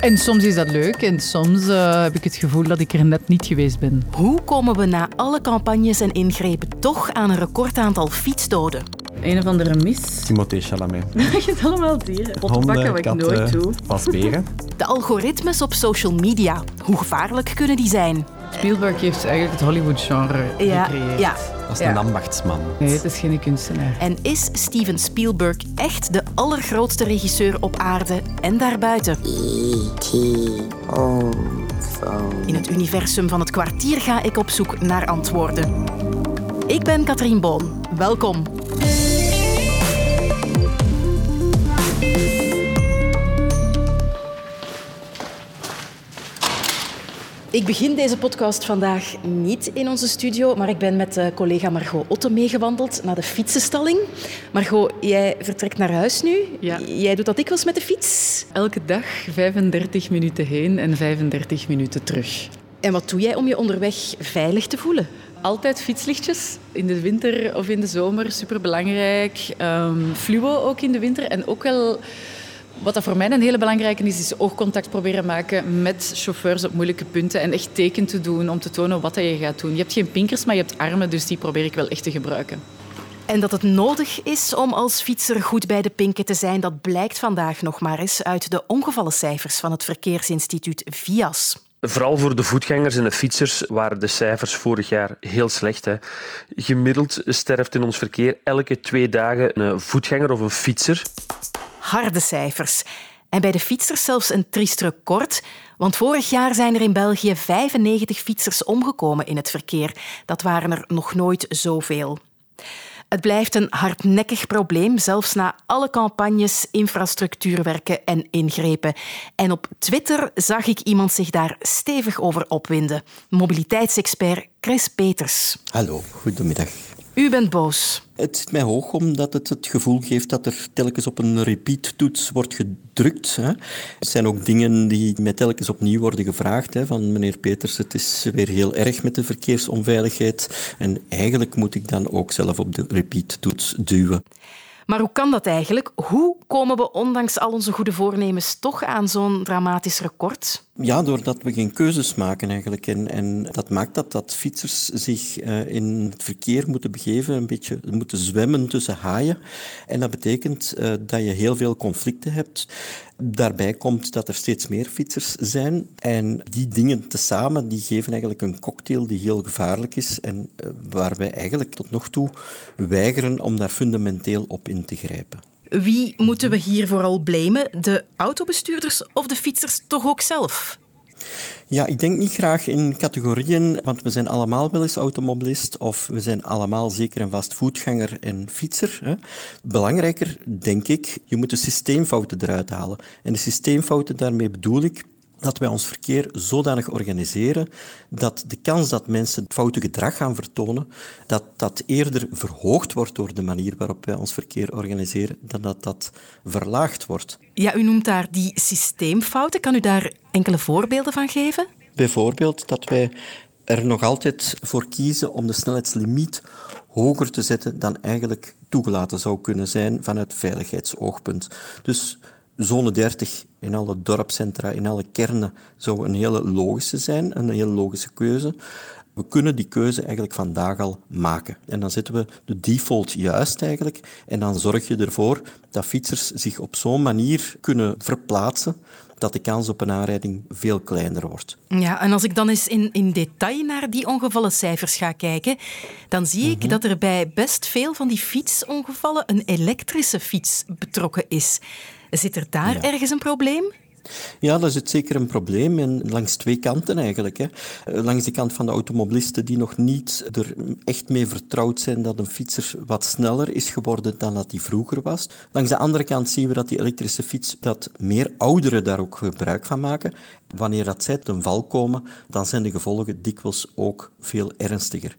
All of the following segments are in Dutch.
En soms is dat leuk en soms uh, heb ik het gevoel dat ik er net niet geweest ben. Hoe komen we na alle campagnes en ingrepen toch aan een recordaantal fietsdoden? Een of andere mis. Timothée Chalamet. je hebt allemaal dieren. Honden, wat ik katten, nooit doe. pasberen. De algoritmes op social media. Hoe gevaarlijk kunnen die zijn? Spielberg heeft eigenlijk het Hollywood-genre Ja, gecreëerd. ja. Dat is een ambachtsman. Nee, het is geen kunstenaar. En is Steven Spielberg echt de allergrootste regisseur op aarde en daarbuiten? In het universum van het kwartier ga ik op zoek naar antwoorden. Ik ben Katrien Boon. Welkom. Ik begin deze podcast vandaag niet in onze studio, maar ik ben met uh, collega Margot Otte meegewandeld naar de fietsenstalling. Margot, jij vertrekt naar huis nu. Ja. Jij doet dat dikwijls met de fiets. Elke dag 35 minuten heen en 35 minuten terug. En wat doe jij om je onderweg veilig te voelen? Altijd fietslichtjes. In de winter of in de zomer, superbelangrijk. Um, fluo ook in de winter. En ook wel... Wat dat voor mij een hele belangrijke is, is oogcontact proberen maken met chauffeurs op moeilijke punten en echt teken te doen om te tonen wat je gaat doen. Je hebt geen pinkers, maar je hebt armen, dus die probeer ik wel echt te gebruiken. En dat het nodig is om als fietser goed bij de pinken te zijn, dat blijkt vandaag nog maar eens uit de ongevallencijfers van het verkeersinstituut VIAS. Vooral voor de voetgangers en de fietsers waren de cijfers vorig jaar heel slecht. Hè. Gemiddeld sterft in ons verkeer elke twee dagen een voetganger of een fietser. Harde cijfers. En bij de fietsers zelfs een triest record, want vorig jaar zijn er in België 95 fietsers omgekomen in het verkeer. Dat waren er nog nooit zoveel. Het blijft een hardnekkig probleem, zelfs na alle campagnes, infrastructuurwerken en ingrepen. En op Twitter zag ik iemand zich daar stevig over opwinden. Mobiliteitsexpert Chris Peters. Hallo, goedemiddag. U bent boos. Het zit mij hoog omdat het het gevoel geeft dat er telkens op een repeat-toets wordt gedrukt. Hè. Er zijn ook dingen die mij telkens opnieuw worden gevraagd. Hè, van meneer Peters, het is weer heel erg met de verkeersonveiligheid. En eigenlijk moet ik dan ook zelf op de repeat-toets duwen. Maar hoe kan dat eigenlijk? Hoe komen we ondanks al onze goede voornemens toch aan zo'n dramatisch record? Ja, doordat we geen keuzes maken eigenlijk. En, en dat maakt dat, dat fietsers zich uh, in het verkeer moeten begeven, een beetje moeten zwemmen tussen haaien. En dat betekent uh, dat je heel veel conflicten hebt. Daarbij komt dat er steeds meer fietsers zijn. En die dingen tezamen die geven eigenlijk een cocktail die heel gevaarlijk is. En uh, waar wij eigenlijk tot nog toe weigeren om daar fundamenteel op in te grijpen. Wie moeten we hier vooral blamen? De autobestuurders of de fietsers toch ook zelf? Ja, ik denk niet graag in categorieën, want we zijn allemaal wel eens automobilist of we zijn allemaal zeker en vast voetganger en fietser. Hè. Belangrijker, denk ik, je moet de systeemfouten eruit halen. En de systeemfouten, daarmee bedoel ik dat wij ons verkeer zodanig organiseren dat de kans dat mensen foute gedrag gaan vertonen, dat dat eerder verhoogd wordt door de manier waarop wij ons verkeer organiseren, dan dat dat verlaagd wordt. Ja, u noemt daar die systeemfouten. Kan u daar enkele voorbeelden van geven? Bijvoorbeeld dat wij er nog altijd voor kiezen om de snelheidslimiet hoger te zetten dan eigenlijk toegelaten zou kunnen zijn vanuit veiligheidsoogpunt. Dus zone 30 in alle dorpscentra, in alle kernen, zou een hele logische zijn, een hele logische keuze. We kunnen die keuze eigenlijk vandaag al maken. En dan zetten we de default juist eigenlijk. En dan zorg je ervoor dat fietsers zich op zo'n manier kunnen verplaatsen dat de kans op een aanrijding veel kleiner wordt. Ja, en als ik dan eens in, in detail naar die ongevallencijfers ga kijken, dan zie ik mm -hmm. dat er bij best veel van die fietsongevallen een elektrische fiets betrokken is. Zit er daar ja. ergens een probleem? Ja, dat is zeker een probleem. En langs twee kanten eigenlijk. Hè. Langs de kant van de automobilisten die nog niet er echt mee vertrouwd zijn dat een fietser wat sneller is geworden dan dat hij vroeger was. Langs de andere kant zien we dat die elektrische fiets, dat meer ouderen daar ook gebruik van maken. Wanneer dat zij ten val komen, dan zijn de gevolgen dikwijls ook veel ernstiger.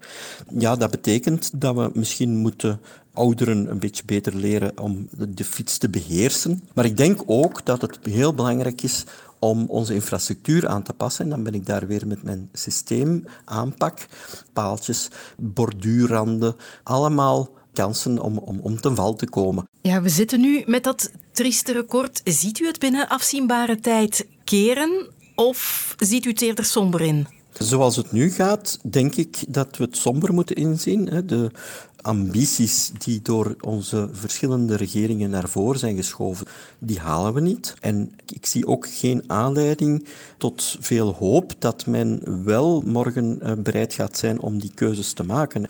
Ja, dat betekent dat we misschien moeten ouderen een beetje beter leren om de fiets te beheersen. Maar ik denk ook dat het heel belangrijk is om onze infrastructuur aan te passen. En dan ben ik daar weer met mijn systeemaanpak. Paaltjes, borduurranden, allemaal kansen om, om, om ten val te komen. Ja, we zitten nu met dat trieste record, ziet u het binnen afzienbare tijd keren of ziet u het eerder somber in? Zoals het nu gaat, denk ik dat we het somber moeten inzien. De ambities die door onze verschillende regeringen naar voren zijn geschoven, die halen we niet. En ik zie ook geen aanleiding tot veel hoop dat men wel morgen eh, bereid gaat zijn om die keuzes te maken.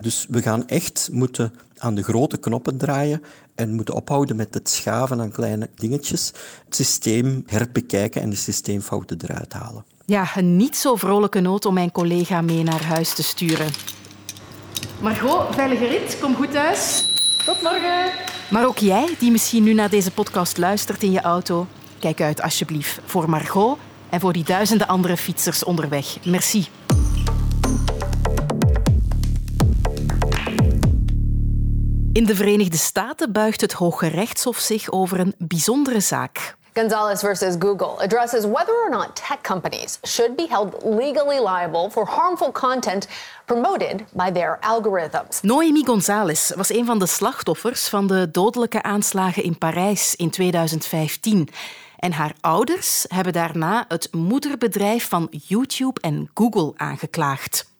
Dus we gaan echt moeten aan de grote knoppen draaien en moeten ophouden met het schaven aan kleine dingetjes, het systeem herbekijken en de systeemfouten eruit halen. Ja, een niet zo vrolijke noot om mijn collega mee naar huis te sturen. Margot, veilige rit. Kom goed thuis. Tot morgen. Maar ook jij, die misschien nu naar deze podcast luistert in je auto, kijk uit alsjeblieft voor Margot en voor die duizenden andere fietsers onderweg. Merci. In de Verenigde Staten buigt het Hoge Rechtshof zich over een bijzondere zaak. Gonzalez versus Google addresses whether or not tech companies should be held legally liable for harmful content promoted by their algorithms. Noemi Gonzalez was een van de slachtoffers van de dodelijke aanslagen in Parijs in 2015. En haar ouders hebben daarna het moederbedrijf van YouTube en Google aangeklaagd.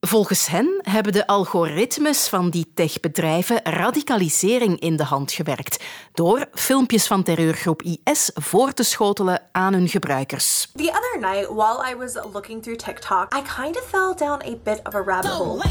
Volgens hen hebben de algoritmes van die techbedrijven radicalisering in de hand gewerkt door filmpjes van terreurgroep IS voor te schotelen aan hun gebruikers. The other night while I was looking through TikTok, I kind of fell down a bit of a rabbit hole.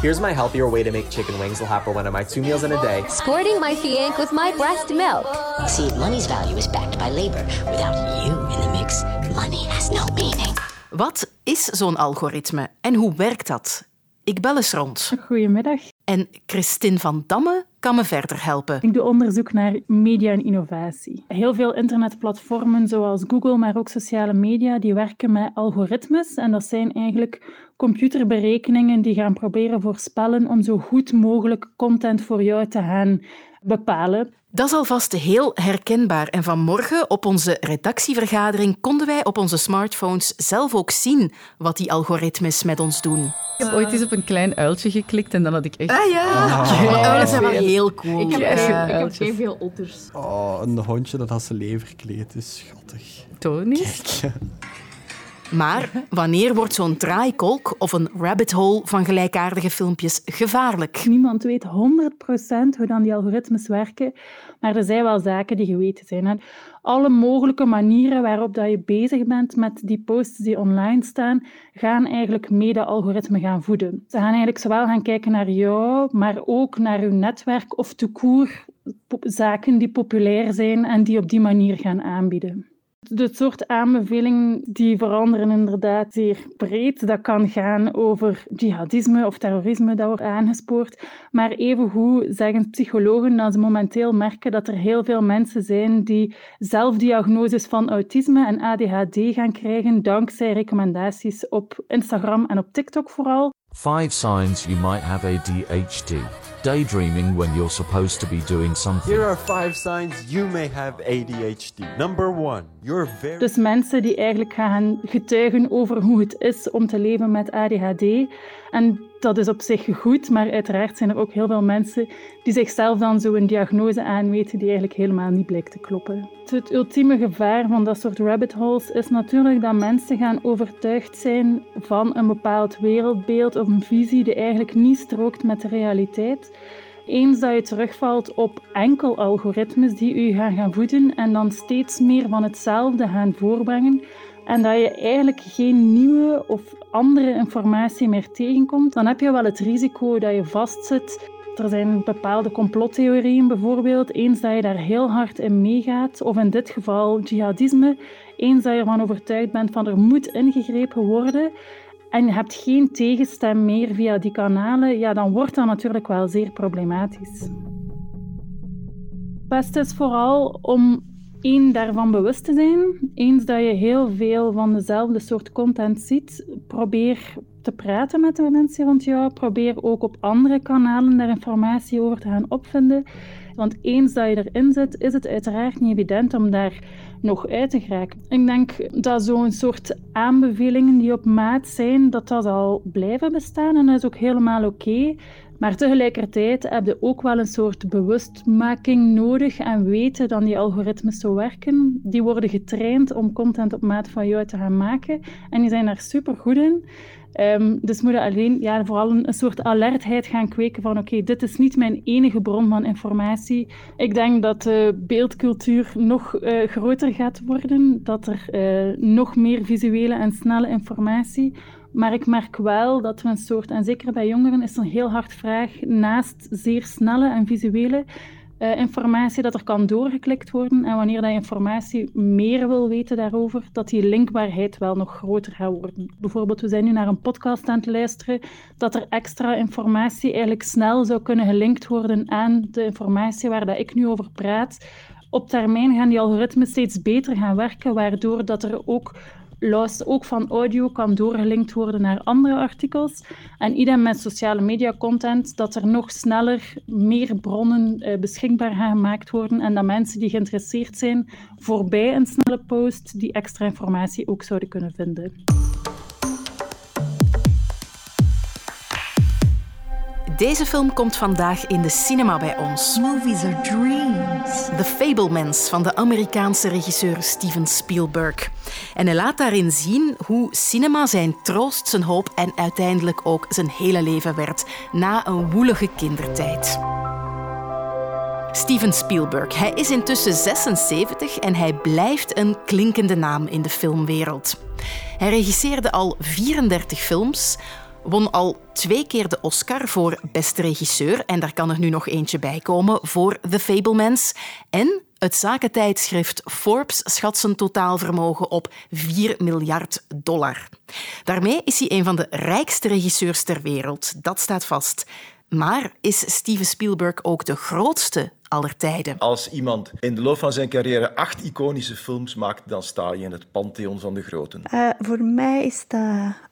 Here's my healthier way to make chicken wings will have for one of my two meals in a day. Squirting my fiank with my breast milk. See, money's value is backed by labor. Without you in the mix, money has no meaning. Wat is zo'n algoritme en hoe werkt dat? Ik bel eens rond. Goedemiddag. En Christine van Damme kan me verder helpen. Ik doe onderzoek naar media en innovatie. Heel veel internetplatformen zoals Google, maar ook sociale media, die werken met algoritmes. En dat zijn eigenlijk computerberekeningen die gaan proberen voorspellen om zo goed mogelijk content voor jou te gaan bepalen. Dat is alvast heel herkenbaar. En vanmorgen op onze redactievergadering konden wij op onze smartphones zelf ook zien wat die algoritmes met ons doen. Ik heb ooit eens op een klein uiltje geklikt en dan had ik echt... Ah ja, oh. uilen zijn wel heel cool. Ik heb, ja. ik heb geen veel otters. Oh, een hondje dat als zijn lever kleedt is schattig. Tonisch. Kijk. Maar wanneer wordt zo'n draaikolk of een rabbit hole van gelijkaardige filmpjes gevaarlijk? Niemand weet 100% hoe dan die algoritmes werken, maar er zijn wel zaken die geweten zijn. Alle mogelijke manieren waarop dat je bezig bent met die posts die online staan, gaan eigenlijk mede algoritme gaan voeden. Ze gaan eigenlijk zowel gaan kijken naar jou, maar ook naar je netwerk of te koer zaken die populair zijn en die op die manier gaan aanbieden. De soort aanbevelingen die veranderen inderdaad zeer breed. Dat kan gaan over jihadisme of terrorisme dat wordt aangespoord. Maar evengoed zeggen psychologen dat ze momenteel merken dat er heel veel mensen zijn die zelfdiagnoses van autisme en ADHD gaan krijgen dankzij recommendaties op Instagram en op TikTok vooral. Five signs you might have ADHD. Daydreaming when you're supposed to be doing something. Here are five signs you may have ADHD. Number one, you're very. Dus mensen die eigenlijk gaan getuigen over hoe het is om te leven met ADHD. En dat is op zich goed, maar uiteraard zijn er ook heel veel mensen die zichzelf dan zo een diagnose aanweten die eigenlijk helemaal niet blijkt te kloppen. Het ultieme gevaar van dat soort rabbit holes is natuurlijk dat mensen gaan overtuigd zijn van een bepaald wereldbeeld of een visie die eigenlijk niet strookt met de realiteit. Eens dat je terugvalt op enkel algoritmes die u gaan gaan voeden en dan steeds meer van hetzelfde gaan voorbrengen, en dat je eigenlijk geen nieuwe of andere informatie meer tegenkomt, dan heb je wel het risico dat je vastzit. Er zijn bepaalde complottheorieën bijvoorbeeld. Eens dat je daar heel hard in meegaat, of in dit geval jihadisme, eens dat je ervan overtuigd bent van er moet ingegrepen worden, en je hebt geen tegenstem meer via die kanalen, ja, dan wordt dat natuurlijk wel zeer problematisch. Het beste is vooral om één, daarvan bewust te zijn. Eens dat je heel veel van dezelfde soort content ziet, probeer te praten met de mensen rond jou. Probeer ook op andere kanalen daar informatie over te gaan opvinden. Want eens dat je erin zit, is het uiteraard niet evident om daar nog uit te geraken. Ik denk dat zo'n soort aanbevelingen die op maat zijn, dat dat zal blijven bestaan. En dat is ook helemaal oké. Maar tegelijkertijd heb je ook wel een soort bewustmaking nodig en weten dat die algoritmes zo werken. Die worden getraind om content op maat van jou te gaan maken en die zijn daar super goed in. Um, dus moet alleen ja, vooral een, soort alertheid gaan kweken van oké, dit is niet mijn enige bron van informatie. Ik denk dat de beeldcultuur nog uh, groter gaat worden, dat er uh, nog meer visuele en snelle informatie. Maar ik merk wel dat we een soort, en zeker bij jongeren is een heel hard vraag, naast zeer snelle en visuele uh, informatie dat er kan doorgeklikt worden. En wanneer dat informatie meer wil weten daarover, dat die linkbaarheid wel nog groter gaat worden. Bijvoorbeeld, we zijn nu naar een podcast aan het luisteren, dat er extra informatie eigenlijk snel zou kunnen gelinkt worden aan de informatie waar dat ik nu over praat. Op termijn gaan die algoritmes steeds beter gaan werken, waardoor dat er ook luister ook van audio kan doorgelinkt worden naar andere artikels. En idem met sociale media content, dat er nog sneller meer bronnen eh, beschikbaar gaan gemaakt worden en dat mensen die geïnteresseerd zijn voorbij een snelle post die extra informatie ook zouden kunnen vinden. Deze film komt vandaag in de cinema bij ons. Movies are dreams. The Fablemans van de Amerikaanse regisseur Steven Spielberg. En hij laat daarin zien hoe cinema zijn troost, zijn hoop en uiteindelijk ook zijn hele leven werd na een woelige kindertijd. Steven Spielberg. Hij is intussen 76 en hij blijft een klinkende naam in de filmwereld. Hij regisseerde al 34 films, won al twee keer de Oscar voor beste regisseur en daar kan er nu nog eentje bij komen voor The Fablemans. En het zakentijdschrift Forbes schat zijn totaalvermogen op 4 miljard dollar. Daarmee is hij een van de rijkste regisseurs ter wereld, dat staat vast. Maar is Steven Spielberg ook de grootste aller tijden. Als iemand in de loop van zijn carrière acht iconische films maakt, dan sta je in het pantheon van de groten. Uh, voor mij is dat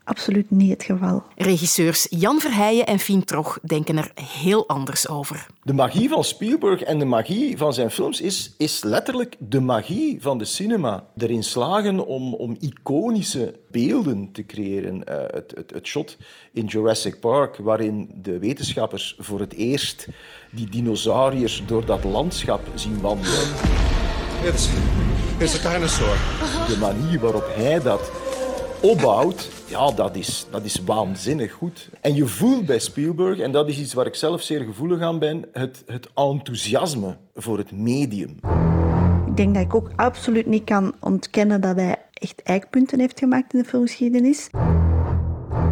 absoluut niet het geval. Regisseurs Jan Verheijen en Fien Troch denken er heel anders over. De magie van Spielberg en de magie van zijn films is, is letterlijk de magie van de cinema. Erin slagen om, om iconische beelden te creëren. Uh, het, het, het shot in Jurassic Park, waarin de wetenschappers voor het eerst die dinosauriërs door dat landschap zien wandelen. It's, it's a dinosaur. De manier waarop hij dat opbouwt, ja, dat is, dat is waanzinnig goed. En je voelt bij Spielberg, en dat is iets waar ik zelf zeer gevoelig aan ben, het, het enthousiasme voor het medium. Ik denk dat ik ook absoluut niet kan ontkennen dat hij echt eikpunten heeft gemaakt in de filmgeschiedenis.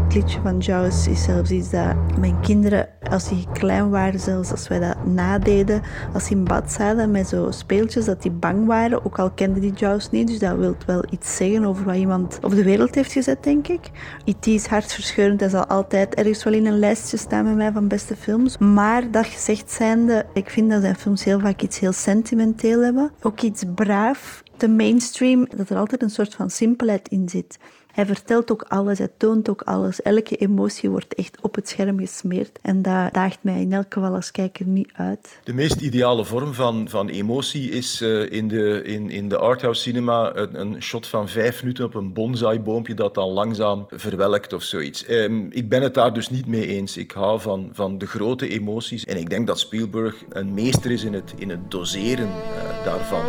Het liedje van Jaws is zelfs iets dat mijn kinderen, als die klein waren, zelfs als wij dat nadeden, als die in bad zaten met zo speeltjes, dat die bang waren, ook al kenden die Jaws niet. Dus dat wil wel iets zeggen over wat iemand op de wereld heeft gezet, denk ik. E.T. is hartverscheurend en zal altijd ergens wel in een lijstje staan met mij van beste films. Maar dat gezegd zijnde, ik vind dat zijn films heel vaak iets heel sentimenteel hebben. Ook iets braaf. De mainstream, dat er altijd een soort van simpelheid in zit. Hij vertelt ook alles, hij toont ook alles. Elke emotie wordt echt op het scherm gesmeerd. En dat daagt mij in elk geval als kijker niet uit. De meest ideale vorm van, van emotie is uh, in, de, in, in de arthouse cinema een, shot van vijf minuten op een bonsaiboompje dat dan langzaam verwelkt of zoiets. Um, ik ben het daar dus niet mee eens. Ik hou van, van de grote emoties. En ik denk dat Spielberg een meester is in het, in het doseren uh, daarvan.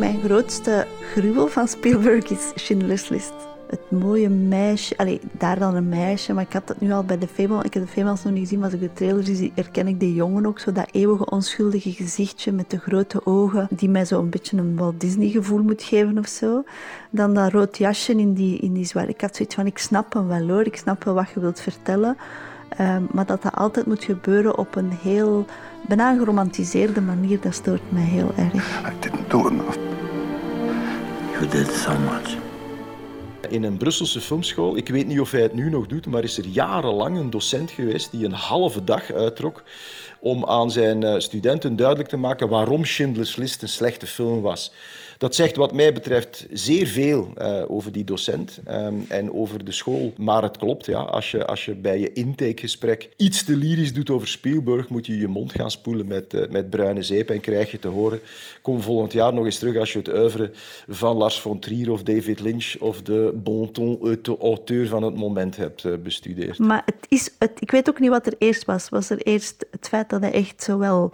Mijn grootste gruwel van Spielberg is Schindler's List. Het mooie meisje, allee, daar dan een meisje, maar ik had het nu al bij de Fable. Ik heb de Fables nog niet gezien, maar als ik de trailer zie, herken ik de jongen ook. Zo dat eeuwige onschuldige gezichtje met de grote ogen, die mij zo een beetje een Walt Disney gevoel moet geven of zo. Dan dat rood jasje in die, in die zwarte. Ik had zoiets van, ik snap hem wel hoor, ik snap wel wat je wilt vertellen. Um, maar dat dat altijd moet gebeuren op een heel bijna geromantiseerde manier, dat stoort mij heel erg. I didn't do enough. You did so much. In een Brusselse filmschool, ik weet niet of hij het nu nog doet, maar is er jarenlang een docent geweest die een halve dag uittrok om aan zijn studenten duidelijk te maken waarom Schindler's List een slechte film was. Dat zegt wat mij betreft zeer veel uh, over die docent um, en over de school. Maar het klopt, ja, als, je, als je bij je intakegesprek iets te lyrisch doet over Spielberg, moet je je mond gaan spoelen met, uh, met bruine zeep en krijg je te horen, kom volgend jaar nog eens terug als je het oeuvre van Lars von Trier of David Lynch of de bon ton auteur van het moment hebt bestudeerd. Maar het is, het, ik weet ook niet wat er eerst was. Was er eerst het feit dat hij echt zowel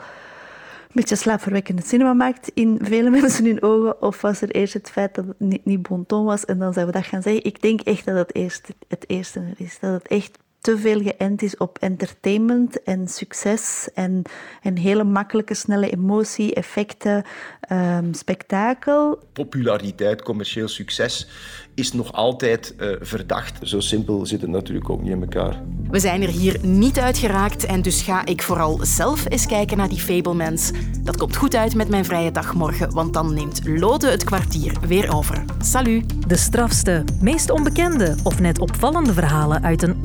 beetje slaapverwekkende cinema maakt in vele mensen hun ogen? Of was er eerst het feit dat het niet, niet bon ton was en dan zouden we dat gaan zeggen? Ik denk echt dat het eerst het eerste is. Dat het echt te veel geënt is op entertainment en succes en een hele makkelijke, snelle emotie, effecten, um, spektakel. Populariteit, commercieel succes is nog altijd uh, verdacht. Zo simpel zit het natuurlijk ook niet in elkaar. We zijn er hier niet uitgeraakt en dus ga ik vooral zelf eens kijken naar die Fablemans. Dat komt goed uit met mijn vrije dag morgen, want dan neemt Lode het kwartier weer over. Salut! De strafste, meest onbekende of net opvallende verhalen uit een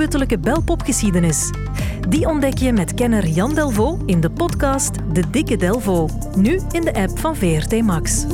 onuitputtelijke belpopgeschiedenis. Die ontdek je met kenner Jan Delvaux in de podcast De Dikke Delvaux. Nu in de app van VRT Max.